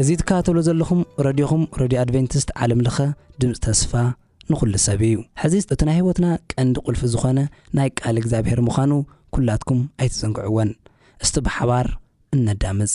እዚ ትከታተሉ ዘለኹም ረድዮኹም ረድዮ ኣድቨንቲስት ዓለም ለኸ ድምፂ ተስፋ ንኹሉ ሰብ እዩ ሕዚ እቲ ናይ ህይወትና ቀንዲ ቁልፊ ዝኾነ ናይ ቃል እግዚኣብሔር ምዃኑ ኩላትኩም ኣይትዘንግዕወን እስቲ ብሓባር እነዳምፅ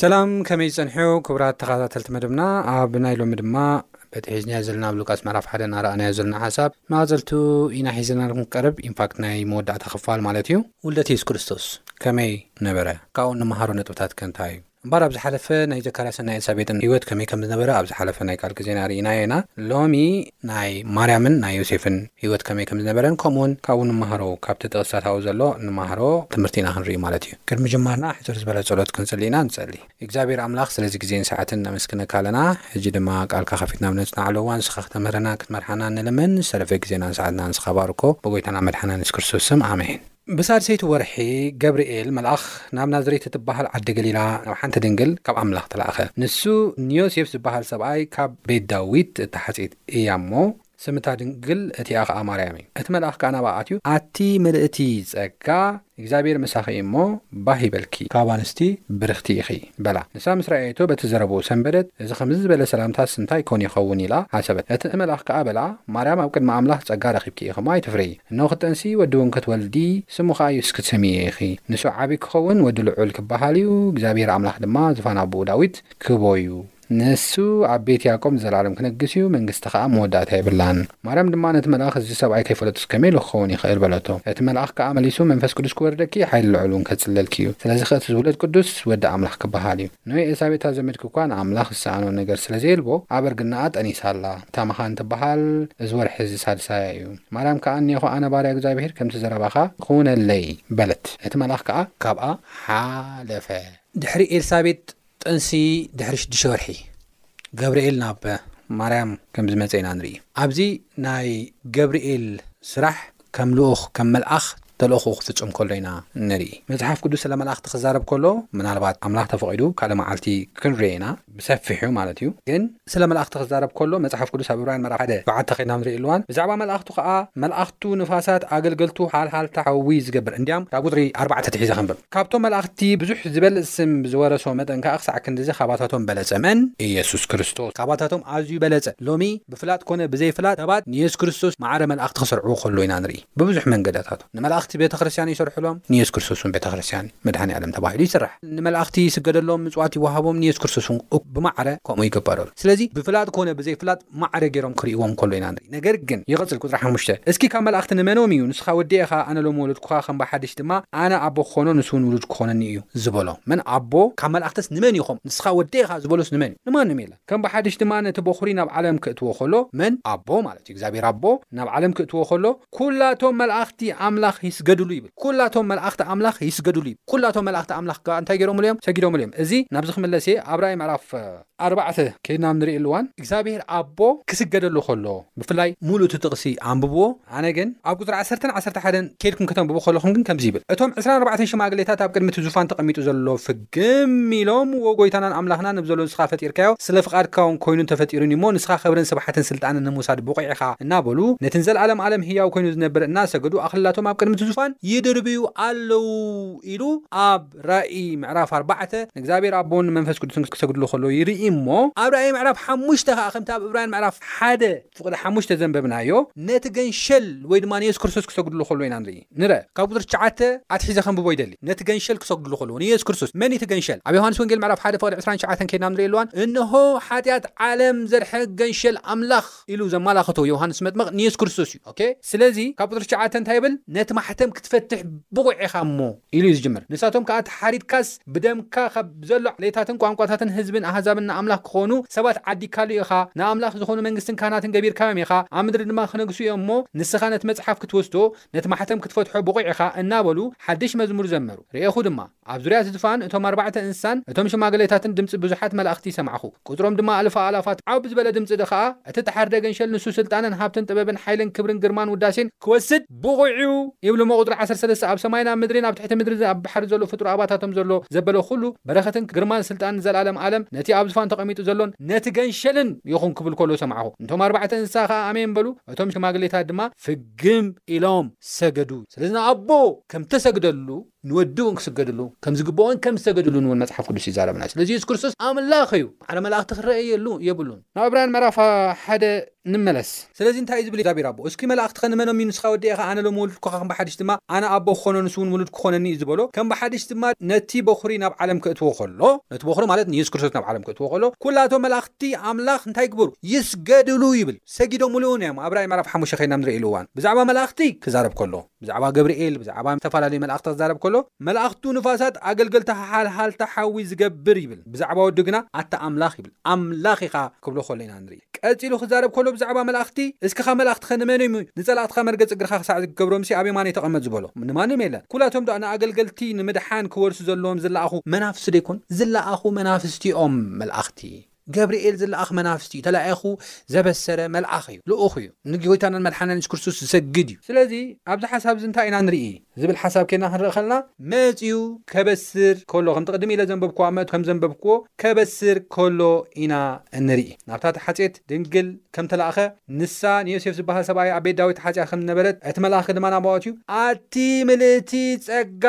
ሰላም ከመይ ዝጸንሑ ክቡራት ተኻታተልቲ መደብና ኣብ ናይ ሎሚ ድማ በቲ ሒዝናዮ ዘለና ኣብ ሉቃስ ምዕራፍ ሓደ እናረኣናዮ ዘለና ሓሳብ መቐጸልቱ ኢና ሒዝናልኩም ክንቀርብ ኢንፋክት ናይ መወዳእታ ክፋል ማለት እዩ ውልደት የሱስ ክርስቶስ ከመይ ነበረ ካብኡ እንመሃሮ ነጥብታት ከ እንታይ እዩ እምበር ኣብ ዝሓለፈ ናይ ዘካርያስን ናይ ኤልሳቤጥን ህይወት ከመይ ከም ዝነበረ ኣብ ዝሓለፈ ናይ ቃል ግዜና ርኢናዮ ኢና ሎሚ ናይ ማርያምን ናይ ዮሴፍን ህይወት ከመይ ከም ዝነበረን ከምኡውን ካብኡ ንመሃሮ ካብቲ ጥቕስታት ኣብኡ ዘሎ ንመሃሮ ትምህርቲ ኢና ክንርኢ ማለት እዩ ቅድሚ ምጅማርና ሕጽር ዝበለ ጸሎት ክንጽሊ ኢና ንጸሊ። እግዚኣብሔር ኣምላኽ ስለዚ ግዜን ሰዓትን ነመስግነካ ኣለና ሕጂ ድማ ቃልካ ከፊትና ኣብ ነጽንዓሉ እዋን ንስኻ ክተምህረናን ክትመርሓናን ንልምን ሰለፈ ግዜናን ሰዓትናን ንስኻ ባርኮ ብጎይታና መድሓናን የሱስ ክርስቶስ ስም ኣሜን። ብሳድሰይቲ ወርሒ ገብርኤል መልኣኽ ናብ ናዝሬት እትበሃል ዓዲ ገሊላ ናብ ሓንቲ ድንግል ካብ ኣምላኽ ተላእከ። ንሱ ንዮሴፍ ዝበሃል ሰብኣይ ካብ ቤት ዳዊት እተሓጽየት እያ እሞ፣ ስም እታ ድንግል እቲኣ ኸኣ ማርያም እዩ። እቲ መልኣኽ ከኣ ናብኣ ኣትዩ፣ ኣቲ ምልእቲ ጸጋ፣ እግዚኣብሄር ምሳኺ እዩ እሞ፣ ባህ ይበልኪ፣ ካብ ኣንስቲ ብርኽቲ ኢኺ፣ በላ። ንሳ ምስ ረኣየቶ በቲ ዘረብኡ ሰንበደት፣ እዚ ኸምዚ ዝበለ ሰላምታስ እንታይ ኰን ይኸውን? ኢላ ሓሰበት። እቲ መልኣኽ ከኣ በላ፣ ማርያም ኣብ ቅድሚ ኣምላኽ ጸጋ ረኺብኪ ኢኺ እሞ ኣይትፍርሂ። እንሆ ኽትጠንሲ፣ ወዲ እውን ክትወልዲ፣ ስሙ ኸኣ የሱስ ክትሰምይዮ ኢኺ። ንሱ ዓቢ ኪኸውን፣ ወዲ ልዑል ኪብሃል እዩ፣ እግዚኣብሄር ኣምላኽ ድማ ዝፋን ኣቦኡ ዳዊት ኪህቦ እዩ። ንሱ ዓበይቲ ያቆም ንዘልኣለም ክነግስ እዩ መንግስቲ ከኣ መወዳእታ የብላን። ማርያም ድማ ነቲ መልኣኽ እዚ ሰብኣይ ከይፈለጡስ ከመይ ኢሉ ክኸውን ይኽእል በለቶ። እቲ መልኣኽ ከኣ መሊሱ መንፈስ ቅዱስ ክወርደኪ ሓይሊ ልዑል እውን ከጽልለልኪ እዩ ስለዚኸ እቲ ዝውለድ ቅዱስ ወዲ ኣምላኽ ክበሃል እዩ። ኖይ ኤልሳቤታ ዘመድኪ እኳ ንኣምላኽ ዝሰኣኖ ነገር ስለ ዘየልቦ ኣብ እርግናኣ ጠኒሳ ኣላ እታ መኻን ትበሃል እዚ ወርሒ እዚ ሳልሳያ እዩ። ማርያም ከኣ እኔኹ ኣነ ባርያ እግዚኣብሄር ከምቲ ዘረባኻ ክኹነለይ በለት እቲ መልኣኽ ከኣ ካብኣ ሓለፈ። ድሕሪ ኤልሳቤጥ ጥንሲ ድሕሪ ሽዱሽተ ወርሒ ገብርኤል ናብ ማርያም ከም ዝመጸ ኢና ንርኢ። ኣብዚ ናይ ገብርኤል ስራሕ ከም ልኡኽ፣ ከም መልኣኽ ተልእኾኡ ክፍጽም ከሎ ኢና ንርኢ። መጽሓፍ ቅዱስ ስለ መላእኽቲ ክዛረብ ከሎ ምናልባት ኣምላኽ ተፈቒዱ ካልእ መዓልቲ ክንርእዮ ኢና፣ ብሰፊሑ ማለት እዩ፣ ግን ስለ መላእኽቲ ክዛረብ ከሎ መጽሓፍ ቅዱስ ኣብ ዕብራውያን ምዕራፍ ሓደ በዓቲ ከድና ክንሪኢ ኣሎዋን ብዛዕባ መልኣኽቱ ከኣ መልኣኽቱ ንፋሳት ኣገልገልቱ ሃልሃልታ ሓዊ ዝገብር እንድያም ካብ ቁጽሪ ኣርባዕተ ትሒዘ ከንብብ ካብቶም መልኣኽቲ ብዙሕ ዝበልጽ ስም ብዝወረሶ መጠን ከኣ ክሳዕ ክንድዚ ካባታቶም በለጸ መን ኢየሱስ ክርስቶስ ካባታቶም ኣዝዩ በለጸ ሎሚ ብፍላጥ ኮነ ብዘይ ፍላጥ ሰባት ንኢየሱስ ክርስቶስ ማዕረ መልኣኽቲ ክሰርዕዎ ከሎ ኢና ንርኢ ብብዙሕ መንገዳታቱ ንመላእኽቲ ቤተ ክርስቲያን ይሰርሑሎም፣ ንየሱስ ክርስቶስ እውን ቤተ ክርስቲያን መድኃኔ ዓለም ተባሂሉ ይስራሕ። ንመላእኽቲ ይስገደሎም፣ ምጽዋት ይወሃቦም፣ ንየሱስ ክርስቶስ እውን ብማዕረ ከምኡ ይግበረሉ። ስለዚ ብፍላጥ ኮነ ብዘይፍላጥ ማዕረ ገይሮም ክርእይዎም ከሎ ኢና ንርኢ። ነገር ግን፣ ይቕጽል ቁጽሪ ሓሙሽተ፣ እስኪ ካብ መላእኽቲ ንመኖም እዩ ንስኻ ወደይ ኢኻ፣ ኣነ ሎሚ ወለድኩኻ፣ ከም ብሓድሽ ድማ ኣነ ኣቦ ክኾኖ ንሱ እውን ውሉድ ክኾነኒ እዩ ዝበሎ? መን ኣቦ? ካብ መላእኽትስ ንመን ኢኹም ንስኻ ወደይ ኢኻ ዝበሎስ ንመን እዩ? ንማንም የለን። ከም ብሓድሽ ድማ ነቲ በዅሪ ናብ ዓለም ኬእትዎ ኸሎ፣ መን? ኣቦ ማለት እዩ፣ እግዚኣብሄር ኣቦ ናብ ዓለም ኬእትዎ ኸሎ፣ ኵላቶም መልኣኽቲ ኣምላኽ ይስገዱሉ ይብል። ኵላቶም መልኣኽቲ ኣምላኽ ይስገዱሉ ይብል። ኵላቶም መልኣኽቲ ኣምላኽ ከኣ እንታይ ገይሮምሉ እዮም? ሰጊዶምሉ እዮም። እዚ ናብዚ ክምለስ እየ፣ ኣብ ራእይ ምዕራፍ። ኣርባዕተ ኬድና ኣብ ንርእየሉ እዋን። እግዚኣብሄር ኣቦ ኪስገደሉ ኸሎ፣ ብፍላይ ምሉእ እቲ ጥቕሲ ኣንብብዎ፣ ኣነ ግን ኣብ ቍጽሪ ዓሰርተን ዓሰርተ ሓደን ኬድኩም ከተንብቡ ከለኹም ግን ከምዚ ይብል፣ እቶም ዕስራን ኣርባዕተን ሽማግሌታት ኣብ ቅድሚ እቲ ዙፋን ተቐሚጡ ዘሎ ፍግም ኢሎም፣ ዎ ጐይታናን ኣምላኽናን ንብዘሎ ንስኻ ፈጢርካዮ ስለ ፍቓድካ ውን ኰይኑን ተፈጢሩን እዩ እሞ፣ ንስኻ ኽብርን ስብሓትን ስልጣንን ንምውሳድ ብቑዕ ኢኻ፣ እናበሉ ነቲ ንዘለኣለም ኣለም ህያው ኰይኑ ዝነብር እናሰገዱ ኣኽሊላቶም ኣብ ቅድሚ እቲ ዙፋን ይድርብዩ ኣለዉ ኢሉ ኣብ ራኢ ምዕራፍ ኣርባዕተ ንእግዚኣብሄር ኣቦን ንመንፈስ ቅዱስን ክሰግድሉ ከለዉ ይርኢ እሞ፣ ኣብ ራኢ ምዕራፍ ሓሙሽተ ኸኣ ከምቲ ኣብ ዕብራውያን ምዕራፍ ሓደ። ፍቕዲ ሓሙሽተ ዘንበብናዮ፣ ነቲ ገንሸል ወይ ድማ ንየሱስ ክርስቶስ ኪሰግዱሉ ኸለዉ ኢና ንርኢ። ንረ። ካብ ቍጽሪ ትሽዓተ ኣትሒዘ ከንብቦ ይደሊ። ነቲ ገንሸል ኪሰግዱሉ ኸለዉ፣ ንየሱስ ክርስቶስ። መን እዩ እቲ ገንሸል? ኣብ ዮሃንስ ወንጌል ምዕራፍ ሓደ ፍቕዲ ዕስራን ትሽዓተን ከይድና ኣብ ንርእየሉ እዋን፣ እንሆ፣ ሓጢኣት ዓለም ዘርሕቕ ገንሸል ኣምላኽ ኢሉ ዘማላኽቶ ዮሃንስ መጥመቕ ንየሱስ ክርስቶስ እዩ። ኦኬ። ስለዚ፣ ካብ ቍጽሪ ትሽዓተ እንታይ ይብል? ነቲ ማሕተም ክትፈትሕ ብቑዕ ኢኻ እሞ። ኢሉ እዩ ዝጅምር። ንሳቶም ከኣ ተሓሪድካስ ብደምካ ካብ ዘሎ ዓሌታትን ቋንቋታትን ህዝብን ኣህዛብን ንኣምላኽ ክኾኑ ሰባት ዓዲግካሉ ኢኻ፣ ንኣምላኽ ዝኾኑ መንግስትን ካህናትን ገቢርካዮም ኢኻ፣ ኣብ ምድሪ ድማ ክነግሱ እዮም እሞ ንስኻ ነቲ መጽሓፍ ክትወስዶ ነቲ ማሕተም ክትፈትሖ ብቑዕ ኢኻ እናበሉ ሓድሽ መዝሙር ዘመሩ። ርኤኹ ድማ ኣብ ዙርያ እቲ ዝፋን እቶም ኣርባዕተ እንስሳን እቶም ሽማግሌታትን ድምጺ ብዙሓት መላእኽቲ ሰማዕኩ፣ ቍጽሮም ድማ ኣልፍ ኣእላፋት፣ ዓው ብዝበለ ድምጺ ከኣ እቲ እተሓርደ ገንሸል ንሱ ስልጣንን ሃብትን ጥበብን ሓይልን ክብርን ግርማን ውዳሴን ክወስድ፣ ብቑዕ'ዩ ይብሉ'ሞ ቁጽሪ ዓሰርተ ሰለስተ ኣብ ሰማይን ኣብ ምድሪን ኣብ ትሕቲ ምድሪን ኣብ ባሕሪ ዘሎ ፍጡር ኣባታቶም ዘሎ ዘበለ ኩሉ በረኸትን ግርማን ስልጣንን ንዘልኣለም ኣለም ነቲ ኣብ ዝፋን ተቐሚጡ ዘሎን ነቲ ገንሸልን ይኹን ክብል ከሎ ሰማዕኹ። እቶም ኣርባዕተ እንስሳ ከኣ ኣሜን በሉ፣ እቶም ሽማግሌታት ድማ ፍግም ኢሎም ሰገዱ። ስለዚ ንኣቦ ከም እተሰግደሉ ንወዱ'ውን ክስገድሉ ከም ዝግብኦን ከም ዝተገድሉን እውን መጽሓፍ ቅዱስ ይዛረበና። ስለዚ የሱስ ክርስቶስ ኣምላኽ እዩ፣ ማዕረ መላእኽቲ ክረኣየሉ የብሉን። ናብ ዕብራውያን ምዕራፍ ሓደ ንመለስ። ስለዚ እንታይ እዩ ዝብል እግዚኣብሄር ኣቦ? እስኪ መላእኽትኸ ንመኖም እዩ? ንስኻ ወደይ ኢኻ፣ ኣነ ሎሚ ወልድኩኻ፣ ከም ብሓድሽ ድማ ኣነ ኣቦ ክኾኖ ንሱ'ውን ውሉድ ክኾነኒ እዩ ዝበሎ። ከም ብሓድሽ ድማ ነቲ በዅሪ ናብ ዓለም ከእትዎ ከሎ፣ ነቲ በዅሪ ማለት ንየሱስ ክርስቶስ ናብ ዓለም ከእትዎ ከሎ፣ ኵላቶም መላእኽቲ ኣምላኽ እንታይ ይግበሩ? ይስገድሉ ይብል። ሰጊዶምሉ እውን እዮምኣብ ራእይ ምዕራፍ ሓሙሽተ ከይድና ኣብ ንርእየሉ እዋን ብዛዕባ መላእኽቲ ክዛረብ ከሎ። ብዛዕባ ገብርኤል ብዛዕባ ዝተፈላለዩ መልኣኽቲ ክዛረብ ከሎ መላእኽቱ ንፋሳት ኣገልገልቲ ሃልሃልታ ሓዊ ዝገብር ይብል ብዛዕባ ወዱ ግና ኣታ ኣምላኽ ይብል ኣምላኽ ኢኻ ክብሎ ከሎ ኢና ንርኢ ቀጺሉ ክዛረብ ከሎ ብዛዕባ መላእኽቲ እስክኻ መላእኽትኸ ንመን እም ንጸላእትኻ መርገጺ እግርኻ ክሳዕ ዝገብሮምሲ ኣብ የማነይ ተቐመጥ ዝበሎ ንማንም የለን ኩላቶም ድኣ ንኣገልገልቲ ንምድሓን ክወርሱ ዘለዎም ዝለኣኹ መናፍስቲ ዶ ኣይኮኑን ዝለኣኹ መናፍስቲ እዮም መልኣኽቲ ገብርኤል ዝለኣኽ መናፍስቲ እዩ ተላኢኹ ዘበሰረ መልኣኽ እዩ ልኡኽ እዩ ንጎይታናን መድሓኒናን የሱስ ክርስቶስ ዝሰግድ እዩ ስለዚ ኣብዚ ሓሳብ እዚ እንታይ ኢና ንርኢ ዝብል ሓሳብ ኬድና ክንርኢ ከለና መጺኡ ከበስር ከሎ ከምቲ ቅድም ኢለ ዘንበብክዎ ኣብ መእት ከምዘንበብክዎ ከበስር ከሎ ኢና እንርኢ ናብታ ተሓጽየት ድንግል ከምተላእኸ ንሳ ንዮሴፍ ዝበሃል ሰብኣይ ኣብ ቤት ዳዊት ተሓጽያ ከምዝነበረት እቲ መልኣኽ ድማ ናባኡ ኣትዩ ኣቲ ምልእቲ ጸጋ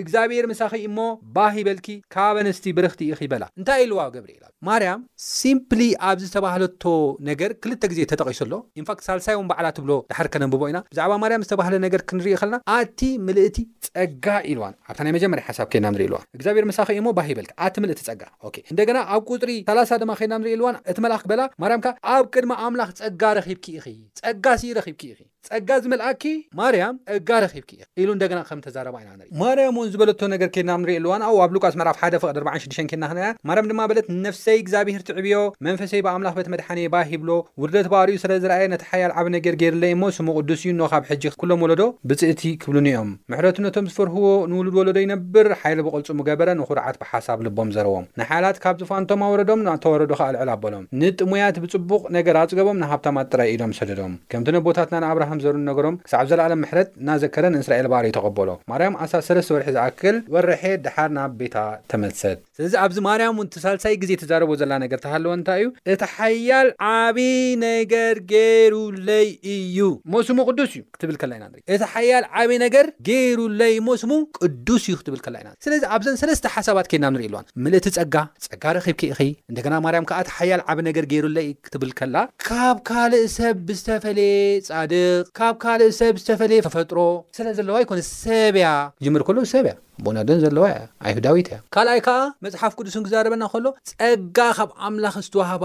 እግዚኣብሄር ምሳኺ እዩ እሞ ባህ ይበልኪ ካብ ኣንስቲ ብርኽቲ ኢኺ በላ እንታይ ኢልዋ ገብርኤል ኣብ። ማርያም ሲምፕሊ ኣብዚ ዝተባህለቶ ነገር ክልተ ግዜ ተጠቒሱ ኣሎ ኢንፋክት ሳልሳይ ውን ባዕላ ትብሎ ድሓር ከነንብቦ ኢና ብዛዕባ ማርያም ዝተባህለ ነገር ክንርኢ ከለና ኣቲ ምልእቲ ጸጋ ኢልዋን ኣብታ ናይ መጀመርያ ሓሳብ ከድና ንርኢ ኢልዋ እግዚኣብሄር ምሳኺ እዩ እሞ ባህ ይበልኪ ኣቲ ምልእቲ ጸጋ ኦኬ እንደገና ኣብ ቁጽሪ ሰላሳ ድማ ከድና ንርኢ ኢልዋን እቲ መልኣኽ በላ ማርያም ከኣ ኣብ ቅድሚ ኣምላኽ ጸጋ ረኺብኪ ኢኺ ጸጋ ስኢ ረኺብኪ ኢኺ ጸጋ ዝመልኣኪ ማርያም ጸጋ ረኺብኪ ኢኺ ኢሉ እንደገና ከም እተዛረባ ኢና ንርኢ። ማርያም እውን ዝበለቶ ነገር ኬድና ኣብ ንርእየሉ እዋን ኣብኡ ኣብ ሉቃስ ምዕራፍ ሓደ ፍቕዲ ኣርባዓን ሽዱሽተን ኬድና ክንርኣያ ማርያም ድማ በለት ነፍሰይ እግዚኣብሄር ትዕብዮ መንፈሰይ ብኣምላኽ በቲ መድሓንየ ባህ ይብሎ ውርደት ባእርዩ ስለ ዝረኣየ ነቲ ሓያል ዓቢ ነገር ገይርለይ እሞ ስሙ ቅዱስ እዩ እኖ ካብ ሕጂ ኩሎም ወለዶ ብጽእቲ ክብሉኒ እዮም ምሕረቱ ነቶም ዝፈርህዎ ንውሉድ ወለዶ ይነብር ሓይሊ ብቕልጽሙ ገበረ ንኹርዓት ብሓሳብ ልቦም ዘረዎም ንሓያላት ካብ ዝፋንቶም ኣወረዶም ንእተዋረዱ ኸኣ ልዕል ኣበሎም ንጥሙያት ብጽቡቕ ነገር ኣጽገቦም ንሃብታማት ጥራይ ኢዶም ሰደዶም ከምቲ ነቦታትና ንኣብርሃም ዘሩ ንነገሮም ክሳዕ ዘልኣለም ምሕረት እናዘከረ ንእስራኤል ባርዩ ተቐበሎ። ማርያም ኣስታት ሰለስተ ወርሒ ዝኣክል ወረሐ ድሓር ናብ ቤታ ተመልሰት። ስለዚ ኣብዚ ማርያም እውን እቲ ሳልሳይ ግዜ ትዛረቦ ዘላ ነገር ተሃለወ እንታይ እዩ እቲ ሓያል ዓቢ ነገር ገይሩለይ እዩ እሞ ስሙ ቅዱስ እዩ ክትብል ከላ ኢና ንርኢ። እቲ ሓያል ዓቢ ነገር ገይሩለይ እሞ ስሙ ቅዱስ እዩ ክትብል ከላ ኢና ስለዚ ኣብዘን ሰለስተ ሓሳባት ኬድና ንርኢ ኣሎና ምልእቲ ጸጋ ጸጋ ረኺብኪ ኢኺ እንደገና ማርያም ከኣ እቲ ሓያል ዓቢ ነገር ገይሩለይ ክትብል ከላ ካብ ካልእ ሰብ ብዝተፈለየ ጻድቅ ካብ ካልእ ሰብ ዝተፈለየ ተፈጥሮ ስለ ዘለዋ ኣይኮነስ ሰብ እያ ክጅምር ከሎ ሰብ እያ ቦና ደን ዘለዋ እያ ኣይሁዳዊት እያ ካልኣይ ከኣ መጽሓፍ ቅዱስ ክዛረበና ከሎ ጸጋ ካብ ኣምላኽ ዝተዋህባ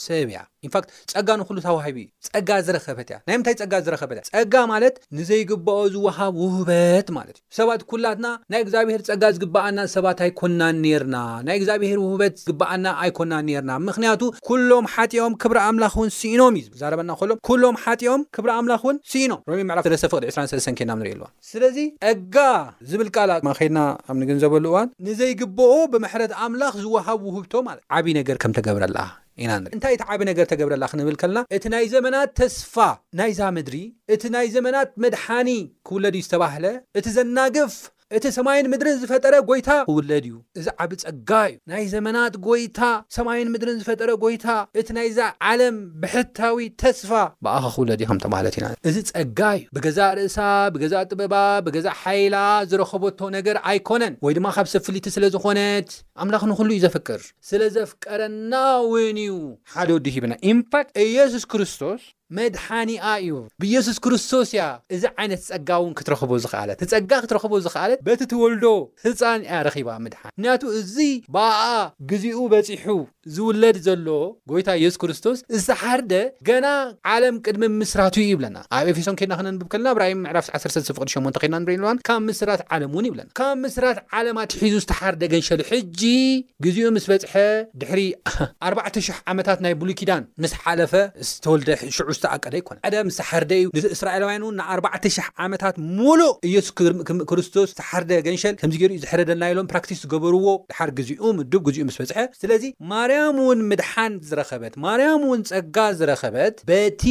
ሰብ እያ ኢንፋክት ጸጋ ንኹሉ ታዋሂቡ እዩ ጸጋ ዝረኸበት እያ ናይ ምንታይ ጸጋ ዝረኸበት እያ ጸጋ ማለት ንዘይግባኦ ዝወሃብ ውህበት ማለት እዩ ሰባት ኩላትና ናይ እግዛብሄር ጸጋ ዝግበኣና ሰባት ኣይኮናን ኔርና ናይ እግዛብሄር ውህበት ዝግበኣና ኣይኮናን ኔርና ምኽንያቱ ኩሎም ሓጢኦም ክብሪ ኣምላኽ ውን ስኢኖም እዩ ዝዛረበና ከሎ ኩሎም ሓጢኦም ክብሪ ኣምላኽ ውን ስኢኖም ሮሜ ምዕራፍ ሰለስተ ፍቅዲ ዕስራን ሰለስተን ኬድና ክንሪኦ ኣለዋ። ስለዚ ጸጋ ዝብል ቃል ኣብ ከይድና ኣብ ንግንዘበሉ እዋን፣ ንዘይግበኦ ብምሕረት ኣምላኽ ዝወሃብ ውህብቶ ማለት ዓቢ ነገር ከም ተገብረላ ኢና ንርኢ። እንታይ እቲ ዓቢ ነገር ተገብረላ ክንብል ከለና እቲ ናይ ዘመናት ተስፋ ናይዛ ምድሪ፣ እቲ ናይ ዘመናት መድሓኒ ክውለድ እዩ ዝተባህለ፣ እቲ ዘናግፍ እቲ ሰማይን ምድርን ዝፈጠረ ጎይታ ክውለድ እዩ። እዚ ዓቢ ጸጋ እዩ። ናይ ዘመናት ጎይታ፣ ሰማይን ምድርን ዝፈጠረ ጎይታ፣ እቲ ናይዛ ዓለም ብሕታዊ ተስፋ፣ ብኣኻ ክውለድ እዩ ከም ተባህለት ኢና። እዚ ጸጋ እዩ። ብገዛእ ርእሳ፣ ብገዛእ ጥበባ፣ ብገዛእ ሓይላ ዝረኸበቶ ነገር ኣይኮነን፣ ወይ ድማ ካብ ሰብ ፍልይቲ ስለ ዝኾነት። ኣምላኽ ንኹሉ እዩ ዘፍቅር። ስለ ዘፍቀረና እውን እዩ ሓደ ወዱ ሂብና። ኢንፋክት ኢየሱስ ክርስቶስ። መድሓኒኣ እዩ ብየሱስ ክርስቶስ እያ እዚ ዓይነት ጸጋ ውን ክትረኽቦ ዝኸኣለት እቲ ጸጋ ክትረኽቦ ዝኸኣለት በቲ ትወልዶ ህጻን እያ ረኺባ ምድሓን ምክንያቱ እዚ ብኣኣ ግዚኡ በጺሑ ዝውለድ ዘሎ ጎይታ የሱስ ክርስቶስ ዝተሓርደ ገና ዓለም ቅድሚ ምምስራቱ እዩ ይብለና ኣብ ኤፌሶን ከድና ክነንብብ ከለና ኣብ ራእይ ምዕራፍ ዓሰርተ ሰለስተ ፍቅዲ ሸሞንተ ከድና ንሪኢ ንብላን ካብ ምስራት ዓለም ውን ይብለና ካብ ምስራት ዓለም ኣትሒዙ ዝተሓርደ ገንሸሉ ሕጂ ግዚኡ ምስ በጽሐ ድሕሪ ኣርባዕተ ሽሕ ዓመታት ናይ ብሉይ ኪዳን ምስ ሓለፈ ዝተወልደ ሽዑ ዝተኣቀደ ኣይኮነን ቀደም ዝተሓርደ እዩ ንእስራኤላውያን ውን ንኣርባዕተ ሽሕ ዓመታት ሙሉእ ኢየሱስ ክርስቶስ ዝተሓርደ ገንሸል ከምዚ ጌሩ እዩ ዝሕረደና ኢሎም ፕራክቲስ ዝገበርዎ ድሓር ግዚኡ ምዱብ ግዚኡ ምስ በጽሐ ስለዚ ማርያም ውን ምድሓን ዝረከበት ማርያም ውን ጸጋ ዝረከበት በቲ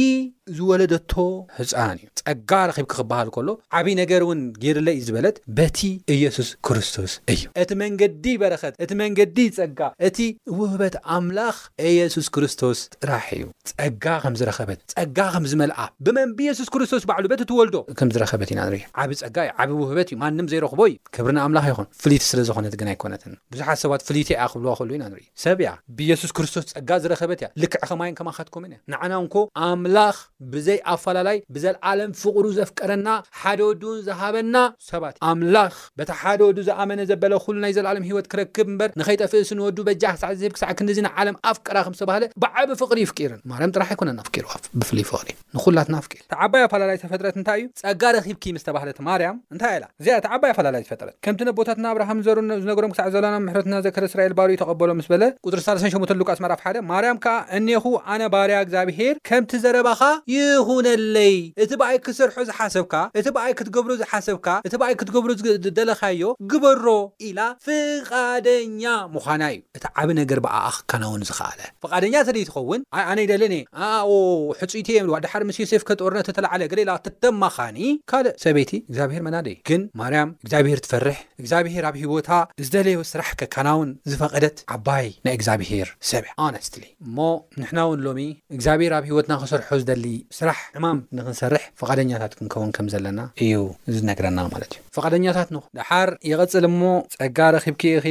ዝወለደቶ ህጻን እዩ። ጸጋ ረኺብኪ ክበሃል ከሎ ዓቢይ ነገር እውን ገይሩለይ እዩ ዝበለት በቲ ኢየሱስ ክርስቶስ እዩ። እቲ መንገዲ በረኸት፣ እቲ መንገዲ ጸጋ፣ እቲ ውህበት ኣምላኽ ኢየሱስ ክርስቶስ ጥራሕ እዩ። ጸጋ ከም ዝረኸበት፣ ጸጋ ከም ዝመልኣ ብመን? ብኢየሱስ ክርስቶስ ባዕሉ በቲ እትወልዶ። ከም ዝረኸበት ኢና ንርኢ። ዓቢ ጸጋ እዩ፣ ዓቢ ውህበት እዩ፣ ማንም ዘይረኽቦ እዩ። ክብሪ ንኣምላኽ ይኹን። ፍልይቲ ስለ ዝኾነት ግን ኣይኮነትን። ብዙሓት ሰባት ፍልይቲ እያ ክብልዋ ከለዉ ኢና ንርኢ። ሰብ እያ። ብኢየሱስ ክርስቶስ ጸጋ ዝረኸበት እያ፣ ልክዕ ከማይን ከማኻትኩምን እያ። ንዓና እንኮ ኣምላኽ። ብዘይ ኣፈላላይ ብዘልኣለም ፍቕሩ ዘፍቀረና ሓደ ወዱውን ዝሃበና ሰባት ኢና። ኣምላኽ በቲ ሓደ ወዱ ዝኣመነ ዘበለ ኩሉ ናይ ዘልኣለም ህይወት ክረክብ እምበር ንኸይጠፍእስ ንወዱ በጃ ክሳዕ ዝህብ ክሳዕ ክንድዚ ንዓለም ኣፍቀራ ከም ዝተባህለ ብዓቢ ፍቕሪ ይፍቂር ንማርያም ጥራሕ ኣይኮነን ኣፍቂሩ ብፍሉይ ፍቕሪ ንኹላትና ኣፍቂሩ። እቲ ዓባይ ኣፈላላይ ዝተፈጥረት እንታይ እዩ? ጸጋ ረኺብኪ ምስ ተባህለት ማርያም እንታይ ኣላ? እዚኣ እታ ዓባይ ኣፈላላይ ዝፈጠረት። ከምቲ ነቦታትና ኣብርሃም ንዘሩ ዝነገሮም ክሳዕ ዘሎና ምሕረት እናዘከረ እስራኤል ባርዩ ተቐበሎ ምስ በለ፣ ቁጽሪ ሳልሰን ሸሞንተን ሉቃስ ምዕራፍ ሓደ፣ ማርያም ከኣ እኔኹ ኣነ ባርያ እግዚኣብሄር ከምቲ ዘረባኻ ይኹነለይ፣ እቲ ብኣይ ክትሰርሖ ዝሓሰብካ፣ እቲ ብኣይ ክትገብሮ ዝሓሰብካ፣ እቲ ብኣይ ክትገብሮ ዝደለኻዮ ግበሮ ኢላ ፍቓደኛ ምዃና እዩ። እቲ ዓቢ ነገር ብኣኣ ክከናወን ዝኸኣለ። ፍቓደኛ ተደይትኸውን ኣይ ኣነ ይደልን እየ ኣኣ ኦው ሕጹይቲ እየ ድሓር ምስ ዮሴፍከ ጦርነት ተተላዕለ ገለ ኢላ ተተማኻኒ ካልእ ሰበይቲ እግዚኣብሄር መናደይ ግን ማርያም እግዚኣብሄር ትፈርሕ እግዚኣብሄር ኣብ ሂወታ ዝደለዮ ስራሕ ከካናውን ዝፈቐደት ዓባይ ናይ እግዚኣብሄር ሰብ እያ honestly እሞ ንሕና ውን ሎሚ እግዚኣብሄር ኣብ ሂወትና ክሰርሖ ዝደሊ ስራሕ ዕማም ንኽንሰርሕ ፍቓደኛታት ክንከውን ከም ዘለና እዩ ዝነግረና ማለት እዩ። ፍቓደኛታት ንኹን። ደሓር ይቕጽል እሞ፣ ጸጋ ረኺብኪ ኢኺ፣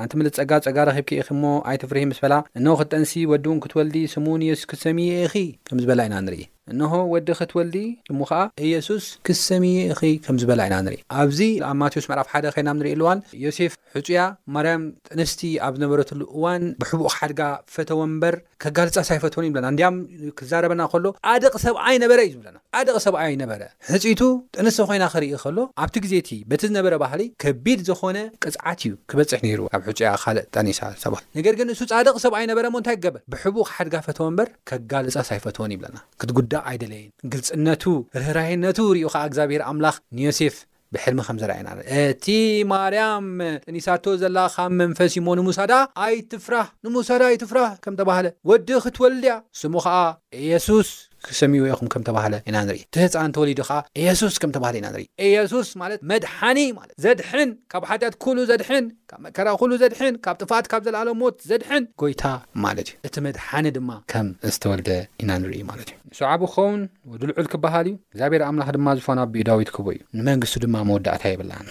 ኣንቲ ምልእቲ ጸጋ፣ ጸጋ ረኺብኪ ኢኺ እሞ ኣይትፍርሂ ምስ በላ፣ እንሆ ክትጠንሲ፣ ወዲ'ውን ክትወልዲ፣ ስሙ'ውን ኢየሱስ ክትሰምይዮ ኢኺ ከም ዝበላ ኢና ንርኢ። እንሆ ወዲ ክትወልዲ፣ ስሙ ኸኣ ኢየሱስ ክትሰምይዮ ኢኺ ከም ዝበላ ኢና ንርኢ። ኣብዚ ኣብ ማቴዎስ ምዕራፍ ሓደ ኼድና ኣብ ንርእየሉ እዋን፣ ዮሴፍ ሕጹያ ማርያም ጥንስቲ ኣብ ዝነበረትሉ እዋን ብሕቡእ ክሓድጋ ፈተወ እምበር ከጋልጻስ ኣይፈተወን እዩ ዝብለና። እንዲያም ክዛረበና ከሎ ጻድቕ ሰብኣይ ነበረ እዩ ዝብለና። ጻድቕ ሰብኣይ ነበረ። ሕጽይቱ ጥንስቲ ኮይና ክርኢ ከሎ ኣብቲ ግዜ እቲ በቲ ዝነበረ ባህሊ ከቢድ ዝኾነ ቅጽዓት እዩ ክበጽሕ ነይርዎ ካብ ሕጹያ ካልእ ጠኒሳ ዝተባህለ። ነገር ግን ንሱ ጻድቕ ሰብኣይ ነበረ እሞ እንታይ ክገብር ብሕቡእ ክሓድጋ ፈተወ እምበር ከጋልጻስ ኣይፈተወን ይብለና። ክትጉዳእ ኣይደለየን። ግልጽነቱ ርህራሄነቱ ርእዩ ከኣ እግዚኣብሄር ኣምላኽ ንዮሴፍ ብሕልሚ ከም ዘርኣየና ን እቲ ማርያም ጠኒሳቶ ዘላ ካብ መንፈስ እዩሞ ንሙሳዳ ኣይትፍራህ ንሙሳዳ ኣይትፍራህ ከም ተባህለ ወዲ ክትወልድ እያ ስሙ ከኣ እየሱስ ክትሰምይዎ ኢኹም ከም ተባህለ ኢና ንርኢ እቲ ህጻን ተወሊዱ ከኣ እየሱስ ከም ተባህለ ኢና ንርኢ እየሱስ ማለት መድሓኒ ማለት ዘድሕን ካብ ሓጢኣት ኩሉ ዘድሕን ካብ መከራ ኩሉ ዘድሕን ካብ ጥፍኣት ካብ ዘልኣለም ሞት ዘድሕን ጎይታ ማለት እዩ እቲ መድሓኒ ድማ ከም ዝተወልደ ኢና ንርኢ ማለት እዩ ንሱ ዓቢ ክኸውን ወዲ ልዑል ክበሃል እዩ፣ እግዚኣብሄር ኣምላኽ ድማ ዝፋኑ ኣቢኡ ዳዊት ክህቦ እዩ፣ ንመንግስቱ ድማ መወዳእታ የብላን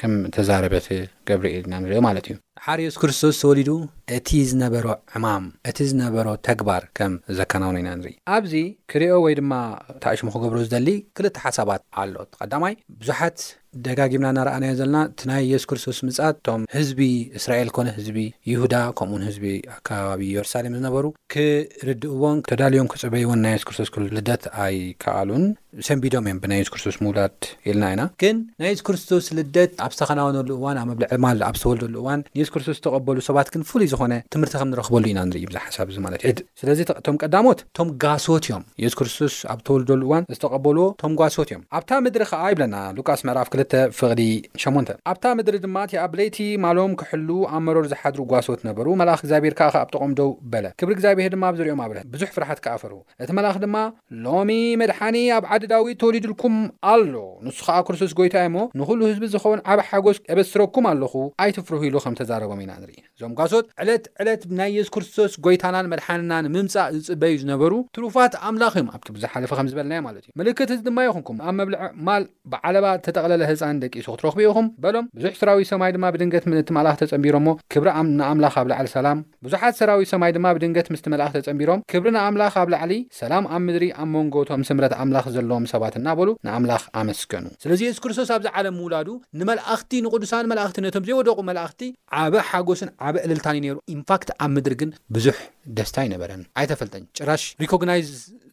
ከም እተዛረበት ገብርኤል ኢና ንርእዮ ማለት እዩ። ድሓር የሱስ ክርስቶስ ተወሊዱ እቲ ዝነበሮ ዕማም እቲ ዝነበሮ ተግባር ከም ዘከናውኖ ኢና ንርኢ። ኣብዚ ክሪኦ ወይ ድማ ክተኣሽሞ ክገብሮ ዝደሊ ክልተ ሓሳባት ኣሎ፣ እቲ ቀዳማይ ብዙሓት ደጋጊምና እናረኣናዮ ዘለና እቲ ናይ የሱስ ክርስቶስ ምጽኣት እቶም ህዝቢ እስራኤል ኮነ ህዝቢ ይሁዳ ከምኡውን ህዝቢ ኣከባቢ የሩሳሌም ዝነበሩ ክርድእዎን ተዳልዮም ክጽበይዎን ናይ የሱስ ክርስቶስ ልደት ኣይከኣሉን። ሰንቢዶም እዮም ብናይ የሱስ ክርስቶስ ምውላድ ኢልና ኢና። ግን ናይ የሱስ ክርስቶስ ልደት ኣብ ዝተኸናወነሉ እዋን ኣብ መብልዕ ማል ኣብ ዝተወልደሉ እዋን ንየሱስ ክርስቶስ ዝተቐበሉ ሰባት ግን ፍሉይ ዝኾነ ትምህርቲ ከም ንረኽበሉ ኢና ንርኢ ብዚ ሓሳብ እዚ ማለት እዩ። ስለዚ እቶም ቀዳሞት። እቶም ጋሶት እዮም። የሱስ ክርስቶስ ኣብ እተወልደሉ እዋን ዝተቐበልዎ እቶም ጓሶት እዮም። ኣብታ ምድሪ ኸኣ ይብለና ሉቃስ ምዕራፍ ክልተ ፍቕዲ ሸሞንተ። ኣብታ ምድሪ ድማ እቲ ኣብ ለይቲ ማሎም ክሕሉ ኣብ መሮር ዝሓድሩ ጓሶት ነበሩ፣ መልኣኽ እግዚኣብሄር ከኣ ኣብ ጥቕኦም ደው በለ፣ ክብሪ እግዚኣብሄር ድማ ኣብ ዙርያኦም ኣብርሀ፣ ብዙሕ ፍርሃት ከኣ ፈርሁ። እቲ መልኣኽ ድማ ሎሚ መድሓኒ ኣብ ዓዲ ዳዊት ተወሊዱልኩም ኣሎ፣ ንሱ ኸኣ ክርስቶስ ጐይታ እዩ እሞ፣ ንዅሉ ህዝቢ ዝኸውን ዓቢ ሓጐስ ኤበስረኩም ኣሎኹ፣ ኣይትፍርሁ ኢሉ ከም እተዛረቦም ኢና እንርኢ። እዞም ጓሶት ዕለት ዕለት ናይ የሱስ ክርስቶስ ጎይታናን መድሓንና ንምምጻእ ዝጽበዩ ዝነበሩ ትሩፋት ኣምላኽ እዮም ኣብቲ ብዝሓለፈ ከም ዝበልናዮ ማለት እዩ። ምልክት እዚ ድማ ይኹንኩም ኣብ መብልዕ ማል ብዓለባ ዝተጠቕለለ ህጻን ደቂሱ ክትረኽቡ ኢኹም በሎም ብዙሕ ስራዊት ሰማይ ድማ ብድንገት ምእንቲ መልኣኽ ተጸንቢሮሞ ክብሪ ኣም ንኣምላኽ ኣብ ላዕሊ ሰላም ብዙሓት ሰራዊት ሰማይ ድማ ብድንገት ምስቲ መልኣኽ ተጸንቢሮም ክብሪ ንኣምላኽ ኣብ ላዕሊ ሰላም ኣብ ምድሪ ኣብ መንጎ እቶም ስምረት ኣምላኽ ዘለዎም ሰባት እናበሉ ንኣምላኽ ኣመስገኑ። ስለዚ የሱስ ክርስቶስ ኣብዚ ዓለም ምውላዱ ንመልኣኽቲ ንቅዱሳን መላእኽቲ ነቶም ዘይወደቑ መላእኽቲ፣ ዓቢ ሓጎስን ዓቢ እልልታን እዩ ነይሩ ኢንፋክት ኣብ ምድሪ ግን ብዙሕ ደስታ ኣይነበረን ኣይተፈልጠን ጭራሽ ሪኮግናይዝ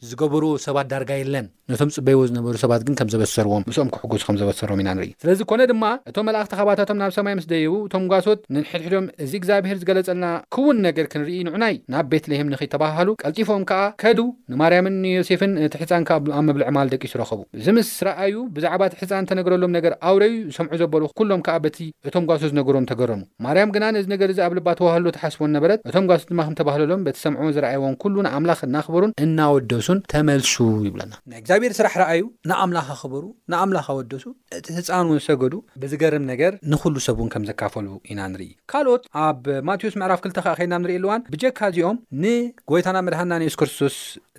ዝገበርዎ ሰባት ዳርጋ የለን ነቶም ጽበይዎ ዝነበሩ ሰባት ግን ከም ዘበሰርዎም ምስኦም ክሕጎሱ ከም ዘበሰሮም ኢና ንርኢ ስለዚ ኮነ ድማ እቶም መላእክቲ ካባታቶም ናብ ሰማይ ምስ ደየቡ እቶም ጓሶት ነንሕድሕዶም እዚ እግዚኣብሄር ዝገለጸልና ክዉን ነገር ክንርኢ ንዑናይ ናብ ቤትልሄም ንኺድ ተባሃሃሉ ቀልጢፎም ከኣ ከዱ ንማርያምን ንዮሴፍን ነቲ ሕጻን ከኣ ኣብ መብልዒ መዓል ደቂሱ ረኸቡ እዚ ምስ ረኣዩ ብዛዕባ እቲ ሕጻን እተነግረሎም ነገር ኣውረዩ፣ ዝሰምዑ ዘበሉ ኵሎም ከኣ በቲ እቶም ጓሶት ዝነገርዎም ተገረሙ። ማርያም ግና ነዚ ነገር እዚ ኣብ ልባ ተዋህልሎ ትሓስቦን ነበረት፣ እቶም ጓሶት ድማ ከም እተባህለሎም በቲ ዝሰምዕዎን ዝረኣይዎን ኵሉ ንኣምላኽ እናኽበሩን እናወደሱን ተመልሱ ይብለና። ናይ እግዚኣብሄር ስራሕ ረኣዩ፣ ንኣምላኽ ኣኽበሩ፣ ንኣምላኽ ኣወደሱ፣ ነቲ ህጻን እውን ሰገዱ፣ ብዝገርም ነገር ንዅሉ ሰብ እውን ከም ዘካፈሉ ኢና ንርኢ። ካልኦት ኣብ ማቴዎስ ምዕራፍ ክልተ ከኣ ኬድና ኣብ ንርእየሉ እዋን ብጀካ እዚኦም ንጐይታናን መድሓንናን የሱስ ክርስቶስ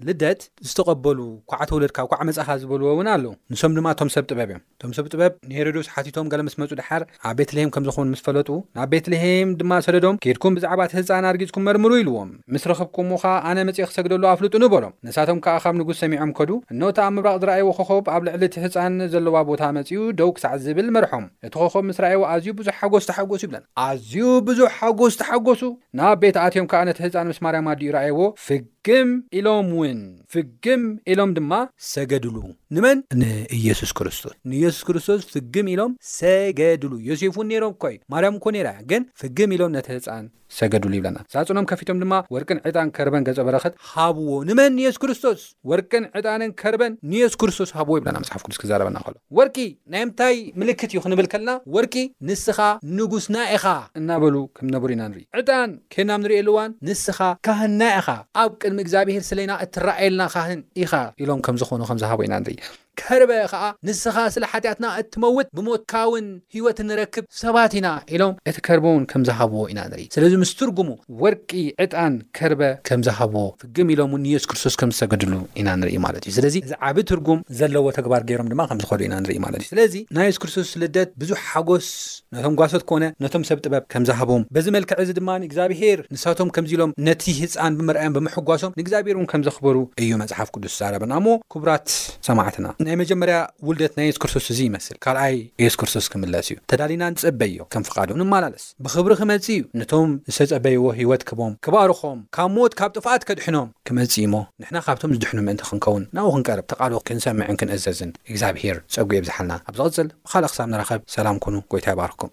ልደት ዝተቐበሉ ኳዕ ተወለድካ ኳዕ መጻኻ ዝበልዎ እውን ኣለዉ። ንሶም ድማ እቶም ሰብ ጥበብ እዮም። እቶም ሰብ ጥበብ ንሄሮዶስ ሓቲቶም ገለ ምስ መጹ ደሓር ኣብ ቤትልሄም ከም ዝኾኑ ምስ ፈለጡ ናብ ቤትልሄም ድማ ሰደዶም ኬድኩም ብዛዕባ እቲ ህጻን ኣርጊጽኩም መርምሩ ኢልዎም። ምስ ረኽብኩምዎ ከኣ ኣነ መጺኤ ክሰግደሉ ኣፍልጡኒ በሎም። ንሳቶም ከኣ ካብ ንጉስ ሰሚዖም ከዱ። እነሆ እቲ ኣብ ምብራቕ ዝረኣይዎ ኮኾብ ኣብ ልዕሊ እቲ ህጻን ዘለዋ ቦታ መጺኡ ደው ክሳዕ ዚብል መርሖም። እቲ ኮኾብ ምስ ረኣይዎ ኣዝዩ ብዙሕ ሓጎስ ተሓጎሱ ይብለና። ኣዝዩ ብዙሕ ሓጎስ ተሓጎሱ። ናብ ቤት ኣትዮም ከኣ ነቲ ህጻን ምስ ማርያም ኣዲኡ ረኣይዎ። ፍግ! ግም ኢሎም ውን ፍግም ኢሎም ድማ ሰገድሉ። ንመን? ንኢየሱስ ክርስቶስ። ንኢየሱስ ክርስቶስ ፍግም ኢሎም ሰገድሉ። ዮሴፍ ውን ነይሮም እኮ እዩ፣ ማርያም እኮ ነይራ እያ፣ ግን ፍግም ኢሎም ነቲ ህጻን ሰገድሉ ይብለና። ሳጹኖም ከፊቶም ድማ ወርቅን ዕጣን ከርበን ገጸ በረኸት ሃብዎ። ንመን? ንኢየሱስ ክርስቶስ። ወርቅን ዕጣንን ከርበን ንኢየሱስ ክርስቶስ ሃብዎ ይብለና መጽሓፍ ቅዱስ ክዛረበና ከሎ። ወርቂ ናይ ምታይ ምልክት እዩ ክንብል ከለና ወርቂ ንስኻ ንጉስና ኢኻ እናበሉ ክምነበሩ ኢና ንርኢ። ዕጣን ኴንና ኣብ ንርእየሉ እዋን፣ ንስኻ ካህንና ኢኻ፣ ኣብ ቅድሚ እግዚኣብሄር ስሌና እትረኣየልና ኻህን ኢኻ ኢሎም ከም ዝዀኑ ከም ዝሃቡ ኢና ንርኢ። ከርበ ኸኣ፣ ንስኻ ስለ ሓጢኣትና እትመውት፣ ብሞትካውን ህይወት እንረክብ ሰባት ኢና ኢሎም እቲ ከርበውን ከም ዝሃብዎ ኢና ንርኢ። ስለዚ ምስ ትርጉሙ ወርቂ፣ ዕጣን፣ ከርበ ከም ዝሃብዎ። ግም ኢሎም እውን ንየሱስ ክርስቶስ ከም ዝሰገድሉ ኢና ንርኢ ማለት እዩ። ስለዚ እዚ ዓቢ ትርጉም ዘለዎ ተግባር ገይሮም ድማ ከም ዝኸዱ ኢና ንርኢ ማለት እዩ። ስለዚ ናይ የሱስ ክርስቶስ ልደት ብዙሕ ሓጎስ ነቶም ጓሶት ኮነ ነቶም ሰብ ጥበብ ከም ዝሃቦም በዚ መልክዕ እዚ ድማ እግዚኣብሄር ንሳቶም ከምዚ ኢሎም ነቲ ህጻን ብምርኣዮም ብምሕጓሶም ንእግዚኣብሄር እውን ከም ዘኽበሩ እዩ መጽሓፍ ቅዱስ ዝዛረበና። እሞ ክቡራት ሰማዕትና ናይ መጀመርያ ውልደት ናይ የሱስ ክርስቶስ እዚ ይመስል። ካልኣይ የሱስ ክርስቶስ ክምለስ እዩ ተዳሊና ንጽበዮ ከም ፍቃዱ ንመላለስ። ብኽብሪ ክመጽእ እዩ ነቶም ዝተጸበይዎ ህይወት ክቦም ክባርኾም ካብ ሞት ካብ ጥፍኣት ከድሕኖም ክመጽእ እዩሞ ንሕና ካብቶም ዝድሕኑ ምእንቲ ክንከውን ናብኡ ክንቀርብ ተቃልኦ ክንሰምዕን ክንእዘዝን እግዚኣብሄር ጸግኡ የብዝሓልና ኣብ ዝቅጽል ብካልእ ክሳብ ንራኸብ ሰላም ኩኑ ጎይታ ይባርኽኩም።